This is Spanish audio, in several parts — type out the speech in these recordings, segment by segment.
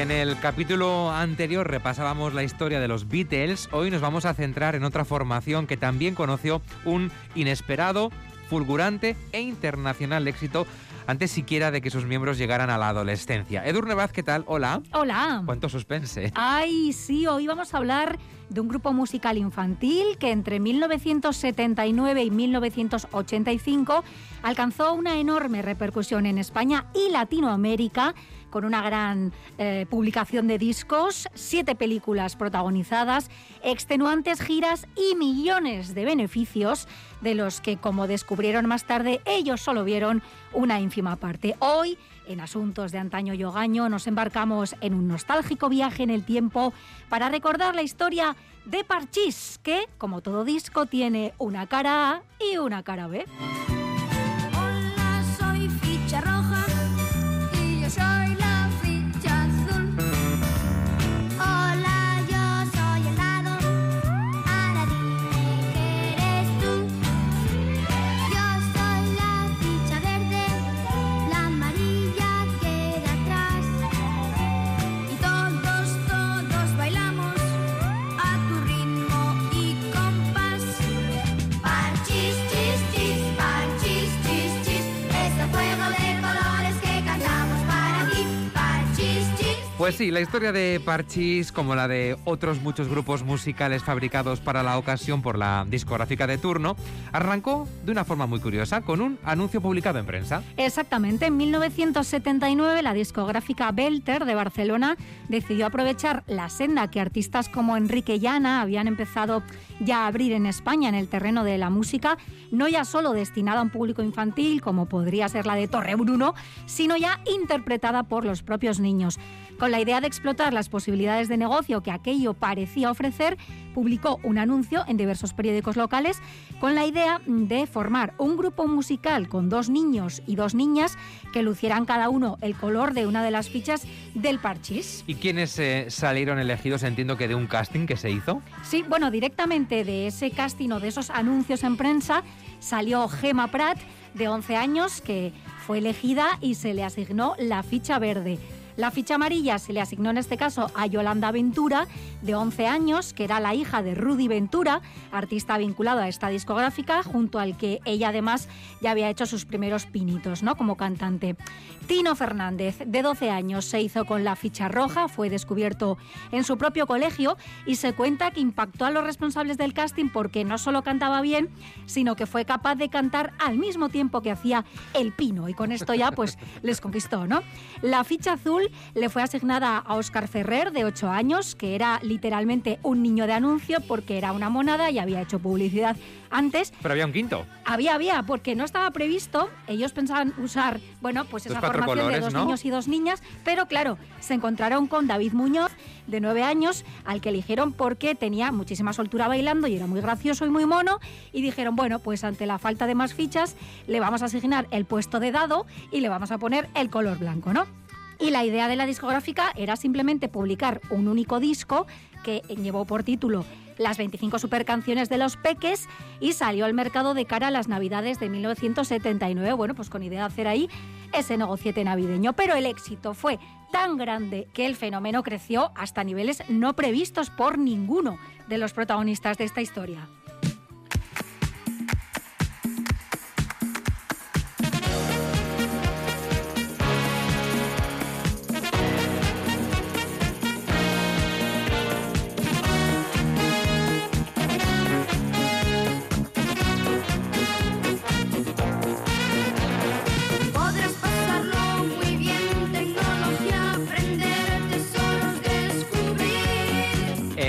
En el capítulo anterior repasábamos la historia de los Beatles, hoy nos vamos a centrar en otra formación que también conoció un inesperado, fulgurante e internacional éxito antes siquiera de que sus miembros llegaran a la adolescencia. Edurne Baz, ¿qué tal? Hola. Hola. ¿Cuánto suspense? Ay, sí, hoy vamos a hablar de un grupo musical infantil que entre 1979 y 1985 alcanzó una enorme repercusión en España y Latinoamérica con una gran eh, publicación de discos, siete películas protagonizadas, extenuantes giras y millones de beneficios de los que, como descubrieron más tarde, ellos solo vieron una ínfima parte. Hoy, en Asuntos de Antaño y Ogaño, nos embarcamos en un nostálgico viaje en el tiempo para recordar la historia de Parchís, que, como todo disco, tiene una cara A y una cara B. Pues sí, la historia de Parchís, como la de otros muchos grupos musicales fabricados para la ocasión por la discográfica de turno, arrancó de una forma muy curiosa, con un anuncio publicado en prensa. Exactamente, en 1979 la discográfica Belter de Barcelona decidió aprovechar la senda que artistas como Enrique Llana habían empezado ya a abrir en España en el terreno de la música, no ya solo destinada a un público infantil como podría ser la de Torre Bruno, sino ya interpretada por los propios niños. Con la idea de explotar las posibilidades de negocio que aquello parecía ofrecer, publicó un anuncio en diversos periódicos locales con la idea de formar un grupo musical con dos niños y dos niñas que lucieran cada uno el color de una de las fichas del parchís. ¿Y quiénes eh, salieron elegidos? Entiendo que de un casting que se hizo. Sí, bueno, directamente de ese casting o de esos anuncios en prensa salió Gema Prat, de 11 años, que fue elegida y se le asignó la ficha verde. La ficha amarilla se le asignó en este caso a Yolanda Ventura, de 11 años, que era la hija de Rudy Ventura, artista vinculado a esta discográfica, junto al que ella además ya había hecho sus primeros pinitos ¿no? como cantante. Tino Fernández, de 12 años, se hizo con la ficha roja, fue descubierto en su propio colegio y se cuenta que impactó a los responsables del casting porque no solo cantaba bien, sino que fue capaz de cantar al mismo tiempo que hacía el pino y con esto ya pues les conquistó, ¿no? La ficha azul le fue asignada a Óscar Ferrer, de 8 años, que era literalmente un niño de anuncio porque era una monada y había hecho publicidad antes. Pero había un quinto. Había, había, porque no estaba previsto. Ellos pensaban usar, bueno, pues esa formación de colores, dos ¿no? niños y dos niñas, pero claro, se encontraron con David Muñoz, de nueve años, al que eligieron porque tenía muchísima soltura bailando y era muy gracioso y muy mono, y dijeron, bueno, pues ante la falta de más fichas, le vamos a asignar el puesto de dado y le vamos a poner el color blanco, ¿no? Y la idea de la discográfica era simplemente publicar un único disco que llevó por título las 25 supercanciones de los Peques y salió al mercado de cara a las Navidades de 1979, bueno, pues con idea de hacer ahí ese negociete navideño. Pero el éxito fue tan grande que el fenómeno creció hasta niveles no previstos por ninguno de los protagonistas de esta historia.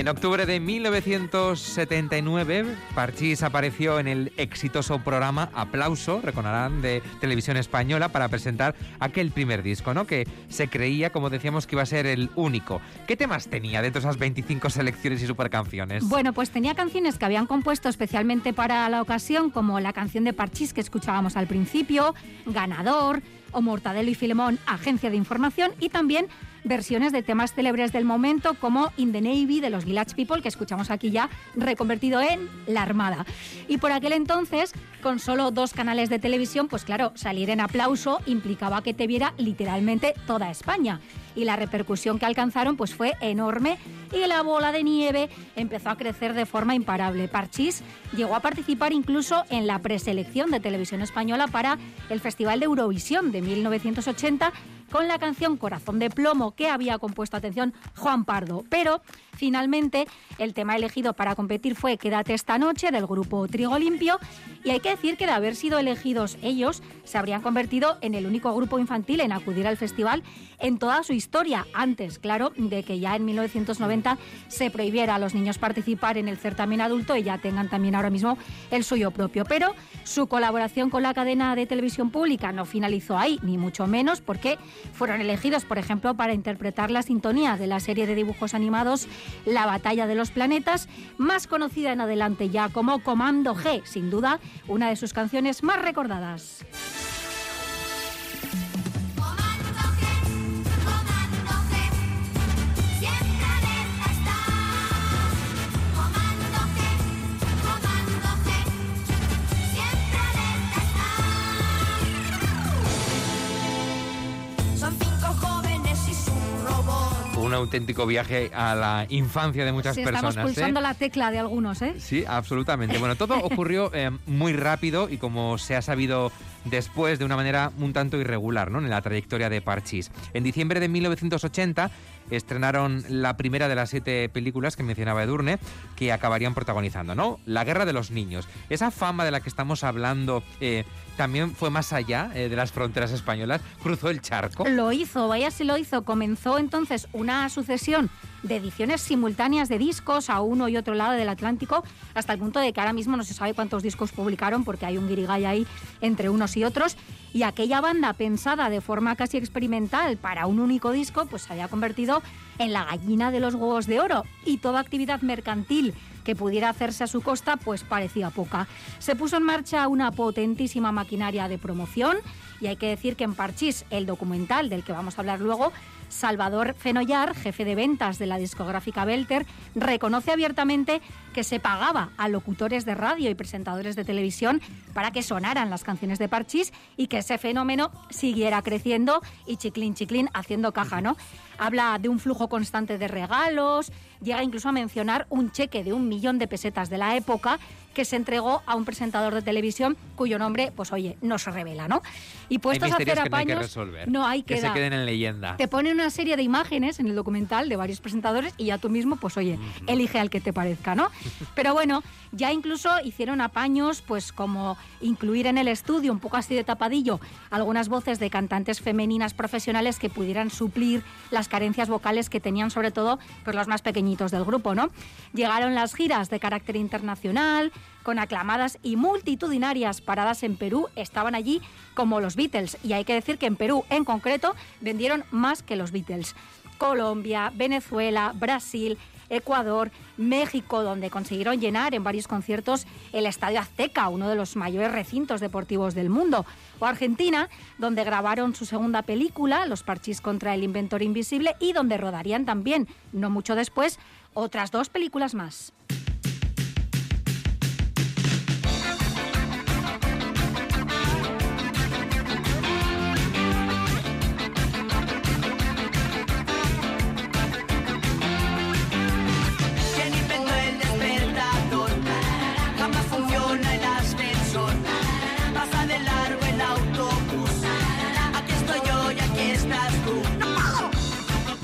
En octubre de 1979, Parchís apareció en el exitoso programa Aplauso, recordarán, de Televisión Española, para presentar aquel primer disco, ¿no? Que se creía, como decíamos, que iba a ser el único. ¿Qué temas tenía dentro de esas 25 selecciones y supercanciones? Bueno, pues tenía canciones que habían compuesto especialmente para la ocasión, como la canción de Parchís que escuchábamos al principio, Ganador, o Mortadelo y Filemón, Agencia de Información, y también versiones de temas célebres del momento como In the Navy de los Village People, que escuchamos aquí ya reconvertido en La Armada. Y por aquel entonces, con solo dos canales de televisión, pues claro, salir en aplauso implicaba que te viera literalmente toda España. Y la repercusión que alcanzaron pues fue enorme y la bola de nieve empezó a crecer de forma imparable. Parchís llegó a participar incluso en la preselección de televisión española para el Festival de Eurovisión de 1980 con la canción Corazón de Plomo que había compuesto, atención, Juan Pardo. Pero finalmente el tema elegido para competir fue Quédate esta noche del grupo Trigo Limpio y hay que decir que de haber sido elegidos ellos se habrían convertido en el único grupo infantil en acudir al festival en toda su historia, antes, claro, de que ya en 1990 se prohibiera a los niños participar en el certamen adulto y ya tengan también ahora mismo el suyo propio. Pero su colaboración con la cadena de televisión pública no finalizó ahí, ni mucho menos, porque fueron elegidos, por ejemplo, para interpretar la sintonía de la serie de dibujos animados La Batalla de los Planetas, más conocida en adelante ya como Comando G, sin duda, una de sus canciones más recordadas. Un auténtico viaje a la infancia de muchas Sí, personas. estamos ¿eh? pulsando la tecla de algunos, ¿eh? Sí, absolutamente. Bueno, todo ocurrió eh, muy rápido y como se ha sabido después de una manera un tanto irregular ¿no? en la trayectoria de Parchís. En diciembre de 1980 estrenaron la primera de las siete películas que mencionaba Edurne que acabarían protagonizando, ¿no? La Guerra de los Niños. Esa fama de la que estamos hablando eh, también fue más allá eh, de las fronteras españolas, cruzó el charco. Lo hizo, vaya si lo hizo. Comenzó entonces una sucesión de ediciones simultáneas de discos a uno y otro lado del Atlántico, hasta el punto de que ahora mismo no se sabe cuántos discos publicaron porque hay un guirigay ahí entre unos y otros. Y aquella banda pensada de forma casi experimental para un único disco, pues se había convertido en la gallina de los huevos de oro y toda actividad mercantil que pudiera hacerse a su costa, pues parecía poca. Se puso en marcha una potentísima maquinaria de promoción y hay que decir que en Parchís, el documental del que vamos a hablar luego, Salvador Fenollar, jefe de ventas de la discográfica Belter, reconoce abiertamente que se pagaba a locutores de radio y presentadores de televisión para que sonaran las canciones de Parchís y que ese fenómeno siguiera creciendo y chiclín chiclín haciendo caja, ¿no? Habla de un flujo constante de regalos, llega incluso a mencionar un cheque de un millón de pesetas de la época que se entregó a un presentador de televisión cuyo nombre, pues oye, no se revela, ¿no? Y Hay puestos a hacer que no hay que apaños, resolver. no hay que que se queden en leyenda. te pone una serie de imágenes en el documental de varios presentadores y ya tú mismo, pues oye, elige al que te parezca, ¿no? Pero bueno, ya incluso hicieron apaños, pues como incluir en el estudio, un poco así de tapadillo, algunas voces de cantantes femeninas profesionales que pudieran suplir las carencias vocales que tenían sobre todo pues, los más pequeñitos del grupo, ¿no? Llegaron las giras de carácter internacional, con aclamadas y multitudinarias paradas en Perú, estaban allí como los Beatles. Y hay que decir que en Perú, en concreto, vendieron más que los Beatles. Colombia, Venezuela, Brasil, Ecuador, México, donde consiguieron llenar en varios conciertos el Estadio Azteca, uno de los mayores recintos deportivos del mundo, o Argentina, donde grabaron su segunda película, Los Parchís contra el Inventor Invisible, y donde rodarían también, no mucho después, otras dos películas más.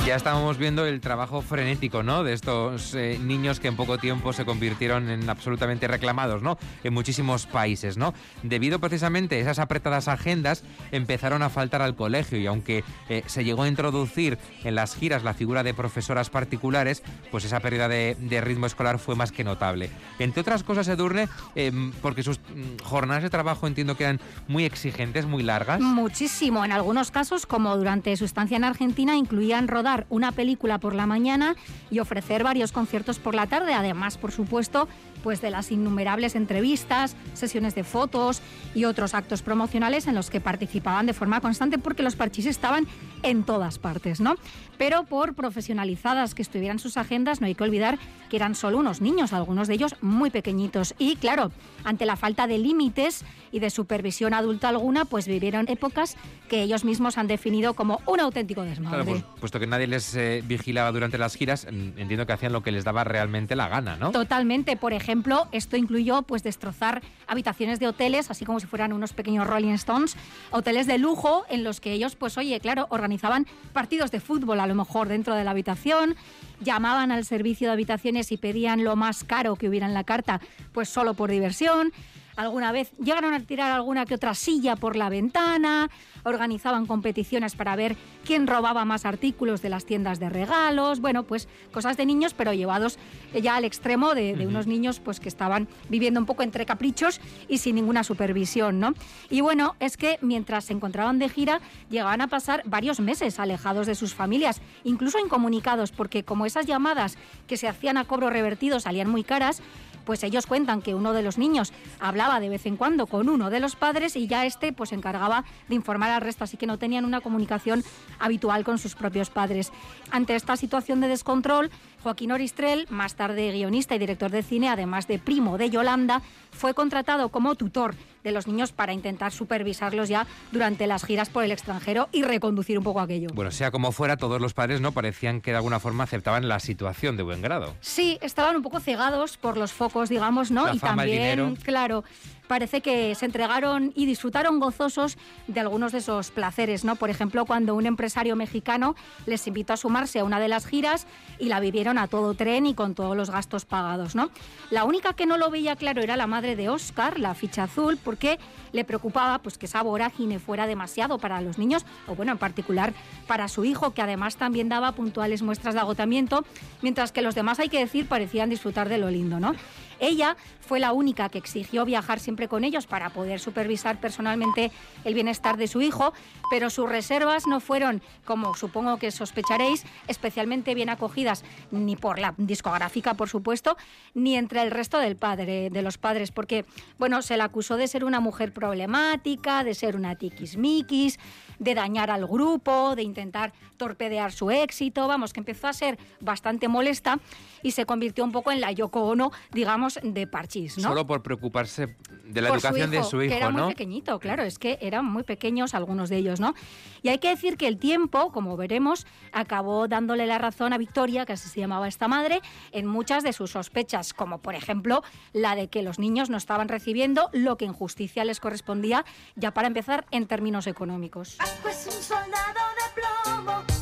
Ya estábamos viendo el trabajo frenético, ¿no? De estos eh, niños que en poco tiempo se convirtieron en absolutamente reclamados, ¿no? En muchísimos países, ¿no? Debido precisamente a esas apretadas agendas, empezaron a faltar al colegio y aunque eh, se llegó a introducir en las giras la figura de profesoras particulares, pues esa pérdida de, de ritmo escolar fue más que notable. Entre otras cosas, Edurne, eh, porque sus mm, jornadas de trabajo entiendo que eran muy exigentes, muy largas. Muchísimo. En algunos casos, como durante su estancia en Argentina, incluían rodar una película por la mañana y ofrecer varios conciertos por la tarde. Además, por supuesto, pues de las innumerables entrevistas, sesiones de fotos y otros actos promocionales en los que participaban de forma constante porque los parchís estaban en todas partes, ¿no? Pero por profesionalizadas que estuvieran sus agendas, no hay que olvidar que eran solo unos niños, algunos de ellos muy pequeñitos. Y claro, ante la falta de límites y de supervisión adulta alguna, pues vivieron épocas que ellos mismos han definido como un auténtico desmadre. Claro, pues, puesto que nadie les eh, vigilaba durante las giras, en- entiendo que hacían lo que les daba realmente la gana, ¿no? Totalmente. Por ejemplo, esto incluyó pues destrozar habitaciones de hoteles, así como si fueran unos pequeños Rolling Stones, hoteles de lujo en los que ellos, pues oye, claro, organizaban partidos de fútbol a lo mejor dentro de la habitación, llamaban al servicio de habitaciones y pedían lo más caro que hubiera en la carta, pues solo por diversión. Alguna vez llegaron a tirar alguna que otra silla por la ventana, organizaban competiciones para ver quién robaba más artículos de las tiendas de regalos, bueno, pues cosas de niños, pero llevados ya al extremo de, de unos niños pues que estaban viviendo un poco entre caprichos y sin ninguna supervisión, ¿no? Y bueno, es que mientras se encontraban de gira, llegaban a pasar varios meses alejados de sus familias, incluso incomunicados, porque como esas llamadas que se hacían a cobro revertido salían muy caras, pues ellos cuentan que uno de los niños hablaba de vez en cuando con uno de los padres y ya este pues se encargaba de informar al resto, así que no tenían una comunicación habitual con sus propios padres. Ante esta situación de descontrol, Joaquín Oristrel, más tarde guionista y director de cine, además de primo de Yolanda, fue contratado como tutor de los niños para intentar supervisarlos ya durante las giras por el extranjero y reconducir un poco aquello. Bueno, sea como fuera, todos los padres no parecían que de alguna forma aceptaban la situación de buen grado. Sí, estaban un poco cegados por los focos, digamos, ¿no? La y fama, el también, dinero. claro, parece que se entregaron y disfrutaron gozosos de algunos de esos placeres, ¿no? Por ejemplo, cuando un empresario mexicano les invitó a sumarse a una de las giras y la vivieron a todo tren y con todos los gastos pagados, ¿no? La única que no lo veía claro era la madre de Oscar, la ficha azul, porque le preocupaba pues que esa vorágine fuera demasiado para los niños o bueno, en particular para su hijo, que además también daba puntuales muestras de agotamiento, mientras que los demás hay que decir parecían disfrutar de lo lindo, ¿no? Ella fue la única que exigió viajar siempre con ellos para poder supervisar personalmente el bienestar de su hijo, pero sus reservas no fueron, como supongo que sospecharéis, especialmente bien acogidas ni por la discográfica, por supuesto, ni entre el resto del padre, de los padres, porque bueno, se la acusó de ser una mujer problemática, de ser una tiquismiquis, de dañar al grupo, de intentar torpedear su éxito, vamos, que empezó a ser bastante molesta y se convirtió un poco en la Yoko Ono, digamos, de Parchís, ¿no? Solo por preocuparse de la Por educación de su hijo, que era ¿no? muy pequeñito, claro, es que eran muy pequeños algunos de ellos, ¿no? Y hay que decir que el tiempo, como veremos, acabó dándole la razón a Victoria, que así se llamaba esta madre, en muchas de sus sospechas, como por ejemplo la de que los niños no estaban recibiendo lo que en justicia les correspondía, ya para empezar en términos económicos. Asco es un soldado de plomo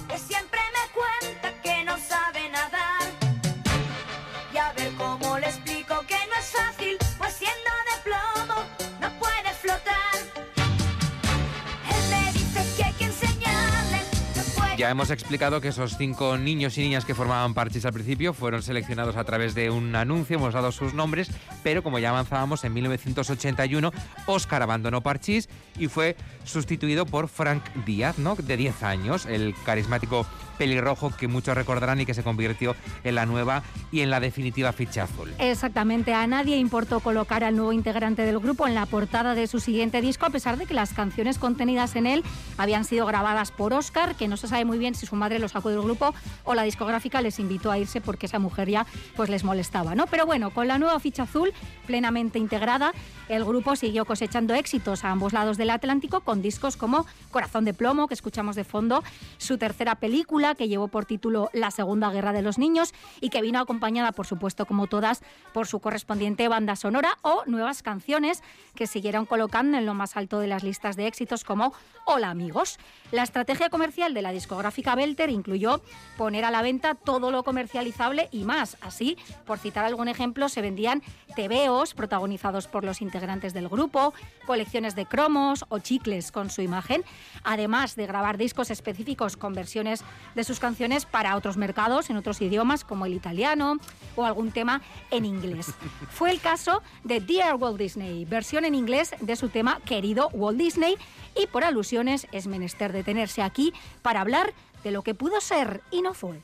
Ya hemos explicado que esos cinco niños y niñas que formaban Parchís al principio fueron seleccionados a través de un anuncio, hemos dado sus nombres, pero como ya avanzábamos, en 1981 Oscar abandonó Parchís y fue sustituido por Frank Díaz, ¿no? de 10 años, el carismático pelirrojo que muchos recordarán y que se convirtió en la nueva y en la definitiva ficha azul. Exactamente, a nadie importó colocar al nuevo integrante del grupo en la portada de su siguiente disco, a pesar de que las canciones contenidas en él habían sido grabadas por Oscar, que no se sabe muy bien si su madre lo sacó del grupo o la discográfica les invitó a irse porque esa mujer ya pues les molestaba, ¿no? Pero bueno, con la nueva ficha azul plenamente integrada, el grupo siguió cosechando éxitos a ambos lados del Atlántico con discos como Corazón de plomo, que escuchamos de fondo, su tercera película que llevó por título La Segunda Guerra de los Niños y que vino acompañada, por supuesto, como todas, por su correspondiente banda sonora o nuevas canciones que siguieron colocando en lo más alto de las listas de éxitos como Hola amigos. La estrategia comercial de la discográfica discográfica Belter incluyó poner a la venta todo lo comercializable y más. Así, por citar algún ejemplo, se vendían tebeos protagonizados por los integrantes del grupo, colecciones de cromos o chicles con su imagen, además de grabar discos específicos con versiones de sus canciones para otros mercados en otros idiomas como el italiano o algún tema en inglés. Fue el caso de Dear Walt Disney, versión en inglés de su tema Querido Walt Disney y por alusiones es menester detenerse aquí para hablar de lo que pudo ser y no fue.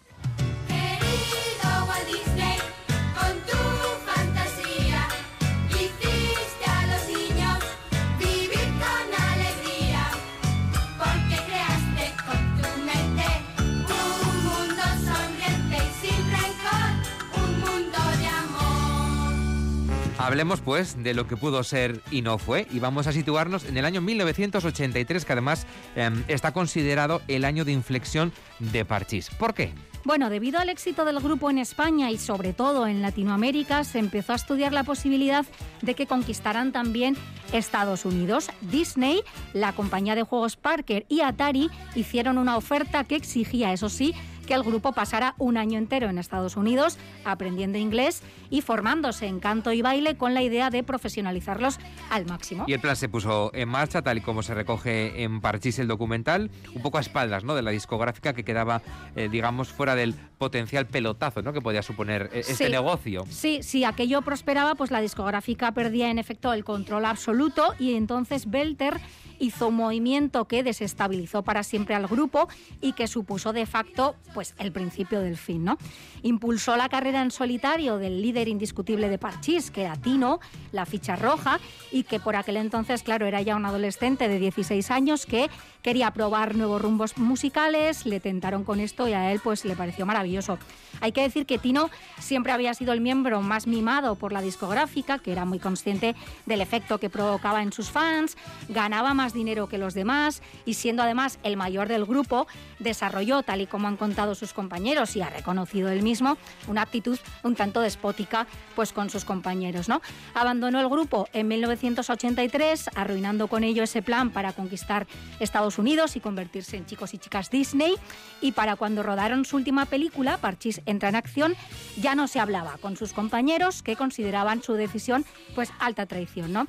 Hablemos pues de lo que pudo ser y no fue y vamos a situarnos en el año 1983 que además em, está considerado el año de inflexión de Parchís. ¿Por qué? Bueno, debido al éxito del grupo en España y sobre todo en Latinoamérica, se empezó a estudiar la posibilidad de que conquistaran también Estados Unidos. Disney, la compañía de juegos Parker y Atari hicieron una oferta que exigía, eso sí, que el grupo pasara un año entero en Estados Unidos aprendiendo inglés y formándose en canto y baile con la idea de profesionalizarlos al máximo. Y el plan se puso en marcha, tal y como se recoge en Parchís el documental, un poco a espaldas ¿no? de la discográfica que quedaba, eh, digamos, fuera del potencial pelotazo ¿no? que podía suponer eh, este Sí. negocio. Sí, si aquello prosperaba, pues la discográfica perdía en efecto el control absoluto y entonces Belter hizo un movimiento que desestabilizó para siempre al grupo y que supuso de facto pues el principio del fin, ¿no? Impulsó la carrera en solitario del líder indiscutible de Parchís, que era Tino, la ficha roja, y que por aquel entonces, claro, era ya un adolescente de 16 años que quería probar nuevos rumbos musicales, le tentaron con esto y a él pues le pareció maravilloso. Hay que decir que Tino siempre había sido el miembro más mimado por la discográfica, que era muy consciente del efecto que provocaba en sus fans, ganaba más dinero que los demás y siendo además el mayor del grupo, desarrolló, tal y como han contado sus compañeros y ha reconocido él mismo, una actitud un tanto despótica pues con sus compañeros, ¿no? Abandonó el grupo en 1983, arruinando con ello ese plan para conquistar Estados Unidos y convertirse en chicos y chicas Disney y para cuando rodaron su última película, Parchís entra en acción, ya no se hablaba con sus compañeros que consideraban su decisión pues alta traición, ¿no?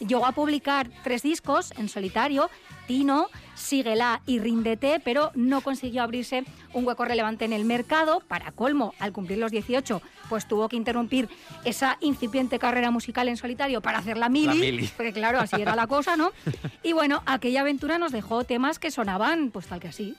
Llegó a publicar tres discos en solitario, Tino, Síguela y Ríndete, pero no consiguió abrirse un hueco relevante en el mercado. Para colmo, al cumplir los 18, pues tuvo que interrumpir esa incipiente carrera musical en solitario para hacer la mili, La mili. porque claro, así era la cosa, ¿no? Y bueno, aquella aventura nos dejó temas que sonaban pues tal que así.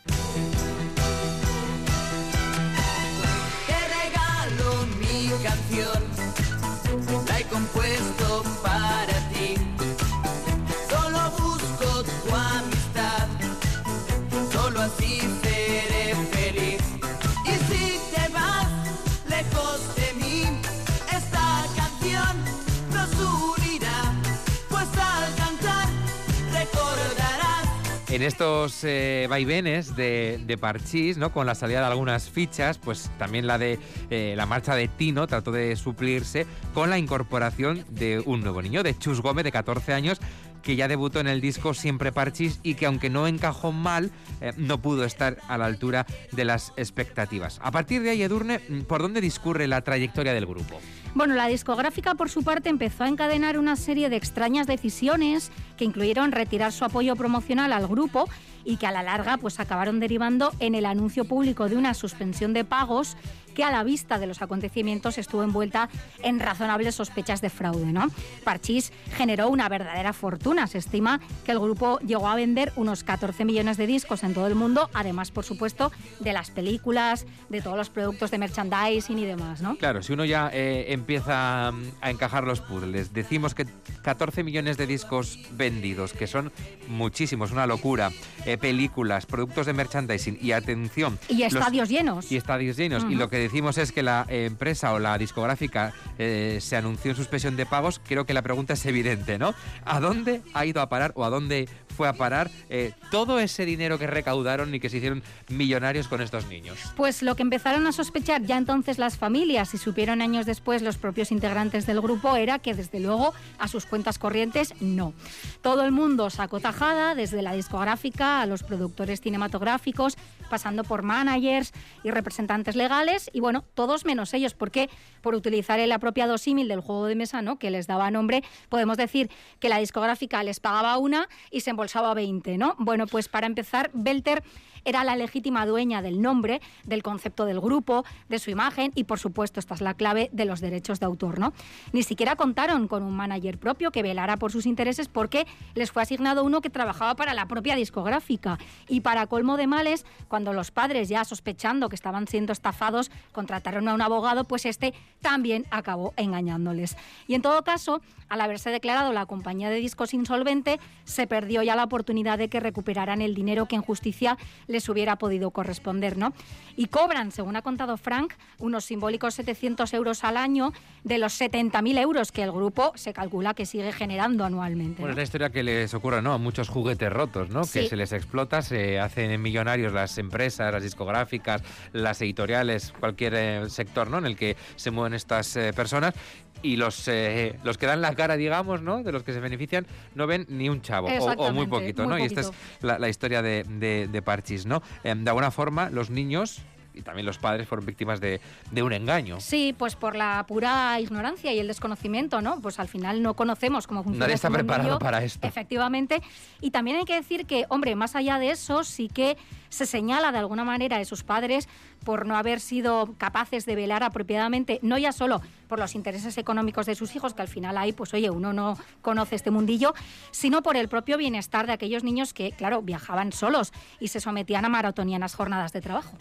En estos eh, vaivenes de, de Parchís, ¿no? con la salida de algunas fichas, pues también la de eh, la marcha de Tino trató de suplirse con la incorporación de un nuevo niño, de Chus Gómez, de 14 años, que ya debutó en el disco Siempre Parchís y que aunque no encajó mal, eh, no pudo estar a la altura de las expectativas. A partir de ahí, Edurne, ¿por dónde discurre la trayectoria del grupo? Bueno, la discográfica por su parte empezó a encadenar una serie de extrañas decisiones que incluyeron retirar su apoyo promocional al grupo y que a la larga pues acabaron derivando en el anuncio público de una suspensión de pagos que a la vista de los acontecimientos estuvo envuelta en razonables sospechas de fraude, ¿no? Parchís generó una verdadera fortuna, se estima que el grupo llegó a vender unos 14 millones de discos en todo el mundo, además por supuesto de las películas, de todos los productos de merchandising y demás, ¿no? Claro, si uno ya eh, empieza mm, a encajar los puzzles, decimos que 14 millones de discos vendidos, que son muchísimos, una locura, eh, películas, productos de merchandising y atención. Y los- estadios llenos. y estadios llenos. Y lo que decimos es que la empresa o la discográfica eh, se anunció en suspensión de pagos. Creo que la pregunta es evidente, ¿no? ¿A dónde ha ido a parar o a dónde fue a parar eh, todo ese dinero que recaudaron y que se hicieron millonarios con estos niños? Pues lo que empezaron a sospechar ya entonces las familias y supieron años después los propios integrantes del grupo era que desde luego a sus cuentas corrientes no. Todo el mundo sacó tajada, desde la discográfica a los productores cinematográficos, pasando por managers y representantes legales y bueno, todos menos ellos, porque por utilizar el apropiado símil del juego de mesa, ¿no? que les daba nombre, podemos decir que la discográfica les pagaba una y se embolsaba 20, ¿no? Bueno, pues para empezar, Belter era la legítima dueña del nombre, del concepto del grupo, de su imagen y, por supuesto, esta es la clave de los derechos de autor. ¿no? Ni siquiera contaron con un manager propio que velara por sus intereses porque les fue asignado uno que trabajaba para la propia discográfica. Y para colmo de males, cuando los padres, ya sospechando que estaban siendo estafados, contrataron a un abogado, pues este también acabó engañándoles. Y en todo caso, al haberse declarado la compañía de discos insolvente, se perdió ya la oportunidad de que recuperaran el dinero que en justicia les hubiera podido corresponder, ¿no? Y cobran, según ha contado Frank, unos simbólicos 700 euros al año de los 70.000 euros que el grupo se calcula que sigue generando anualmente. Bueno, ¿no? es la historia que les ocurre ¿no? a muchos juguetes rotos, ¿no? que Sí. se les explota, se hacen millonarios las empresas, las discográficas, las editoriales, cualquier eh, sector ¿no? en el que se mueven estas eh, personas. Y los, eh, los que dan la cara, digamos, ¿no? de los que se benefician, no ven ni un chavo, o- o, muy Exactamente, poquito, muy ¿no? Y esta es la, la historia de, de, de Parchís, ¿no? Em, de alguna forma, los niños y también los padres fueron víctimas de, de un engaño. Sí, pues por la pura ignorancia y el desconocimiento, ¿no? Pues al final no conocemos cómo funciona. Nadie está este preparado mundillo. para esto. Efectivamente. Y también hay que decir que, hombre, más allá de eso, sí que se señala de alguna manera a sus padres por no haber sido capaces de velar apropiadamente, no ya solo por los intereses económicos de sus hijos, que al final ahí, pues oye, uno no conoce este mundillo, sino por el propio bienestar de aquellos niños que, claro, viajaban solos y se sometían a maratonianas jornadas de trabajo.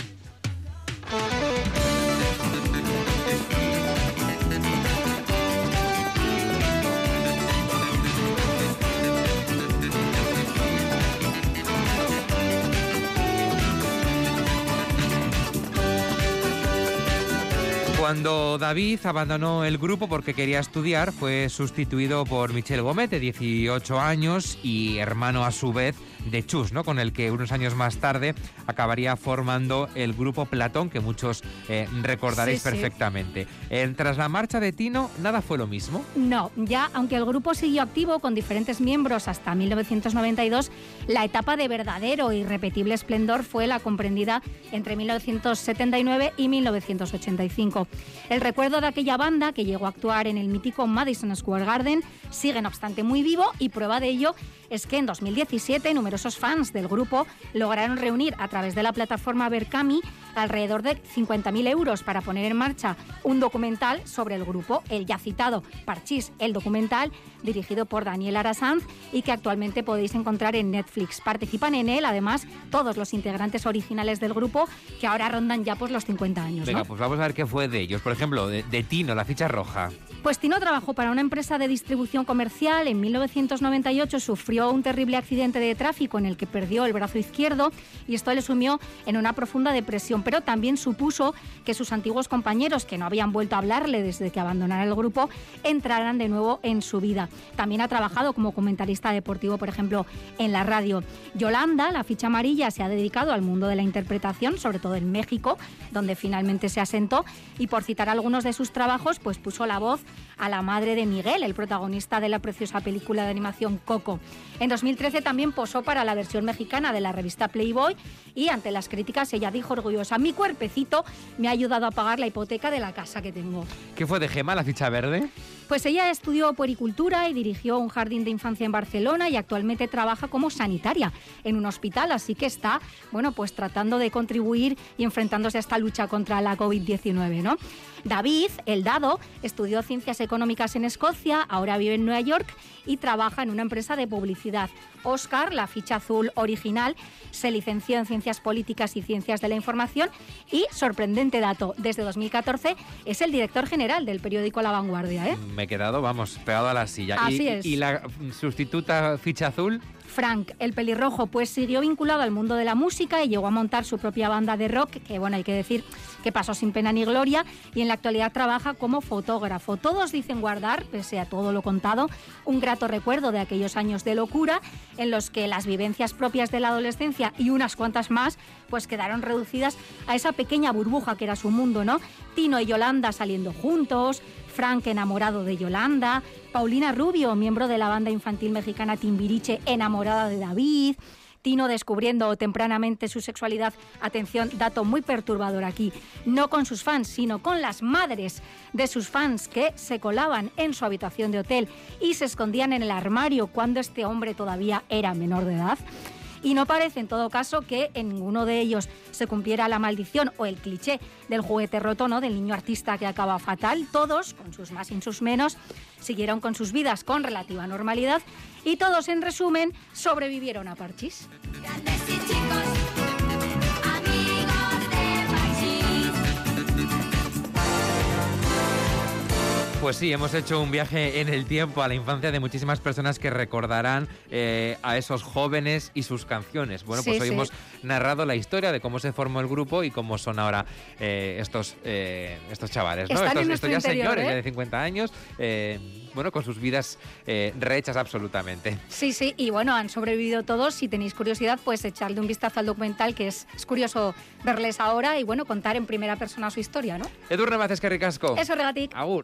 Thank you. Cuando David abandonó el grupo porque quería estudiar, fue sustituido por Michel Gómez, de 18 años y hermano a su vez de Chus, ¿no? con el que unos años más tarde acabaría formando el grupo Platón, que muchos eh, recordaréis Sí, sí. perfectamente. Eh, tras la marcha de Tino, nada fue lo mismo. No, ya aunque el grupo siguió activo con diferentes miembros hasta 1992, la etapa de verdadero e irrepetible esplendor fue la comprendida entre 1979 y 1985. El recuerdo de aquella banda que llegó a actuar en el mítico Madison Square Garden sigue no obstante muy vivo y prueba de ello es que en 2017 numerosos fans del grupo lograron reunir a través de la plataforma Berkami alrededor de 50.000 euros para poner en marcha un documental sobre el grupo, el ya citado Parchís, el documental dirigido por Daniel Arasanz y que actualmente podéis encontrar en Netflix. Participan en él además todos los integrantes originales del grupo que ahora rondan ya pues los 50 años. Venga, ¿no? pues vamos a ver qué fue de ellos. Por ejemplo, de, de Tino, la ficha roja. Pues Tino trabajó para una empresa de distribución comercial. En 1998 sufrió un terrible accidente de tráfico en el que perdió el brazo izquierdo y esto le sumió en una profunda depresión, pero también supuso que sus antiguos compañeros, que no habían vuelto a hablarle desde que abandonara el grupo, entraran de nuevo en su vida. También ha trabajado como comentarista deportivo, por ejemplo, en la radio. Yolanda, la ficha amarilla, se ha dedicado al mundo de la interpretación, sobre todo en México, donde finalmente se asentó, y por citar algunos de sus trabajos, pues puso la voz a la madre de Miguel, el protagonista de la preciosa película de animación Coco. En 2013 también posó para la versión mexicana de la revista Playboy y ante las críticas ella dijo orgullosa, mi cuerpecito me ha ayudado a pagar la hipoteca de la casa que tengo. ¿Qué fue de Gema, la ficha verde? Pues ella estudió puericultura y dirigió un jardín de infancia en Barcelona y actualmente trabaja como sanitaria en un hospital, así que está, bueno, pues tratando de contribuir y enfrentándose a esta lucha contra la COVID-19, ¿no? David, el dado, estudió ciencias económicas en Escocia, ahora vive en Nueva York y trabaja en una empresa de publicidad. Oscar, la ficha azul original, se licenció en Ciencias Políticas y Ciencias de la Información y, sorprendente dato, desde 2014 es el director general del periódico La Vanguardia. ¿eh? me he quedado, vamos, pegado a la silla. Así y, es. y la sustituta ficha azul, Frank, el pelirrojo, pues siguió vinculado al mundo de la música y llegó a montar su propia banda de rock, que bueno, hay que decir que pasó sin pena ni gloria, y en la actualidad trabaja como fotógrafo. Todos dicen guardar, pese a todo lo contado, un grato recuerdo de aquellos años de locura en los que las vivencias propias de la adolescencia y unas cuantas más, pues quedaron reducidas a esa pequeña burbuja que era su mundo, ¿no? Tino y Yolanda saliendo juntos, Frank enamorado de Yolanda, Paulina Rubio, miembro de la banda infantil mexicana Timbiriche, enamorada de David, Tino descubriendo tempranamente su sexualidad, atención, dato muy perturbador aquí, no con sus fans, sino con las madres de sus fans que se colaban en su habitación de hotel y se escondían en el armario cuando este hombre todavía era menor de edad. Y no parece, en todo caso, que en ninguno de ellos se cumpliera la maldición o el cliché del juguete roto, ¿no? Del niño artista que acaba fatal. Todos, con sus más y sus menos, siguieron con sus vidas con relativa normalidad y todos, en resumen, sobrevivieron a Parchís. Grandes y chicos, Pues sí, hemos hecho un viaje en el tiempo a la infancia de muchísimas personas que recordarán eh, a esos jóvenes y sus canciones. Bueno, pues hoy sí. hemos narrado la historia de cómo se formó el grupo y cómo son ahora eh, estos, eh, estos chavales, ¿no? Están estos, ya interior, señores ya de 50 años, bueno, con sus vidas eh, rehechas absolutamente. Sí, sí, y bueno, han sobrevivido todos. Si tenéis curiosidad, pues echarle un vistazo al documental, que es, es curioso verles ahora y bueno, contar en primera persona su historia, ¿no? Edurne que ricasco. Eso, regatic. Agur.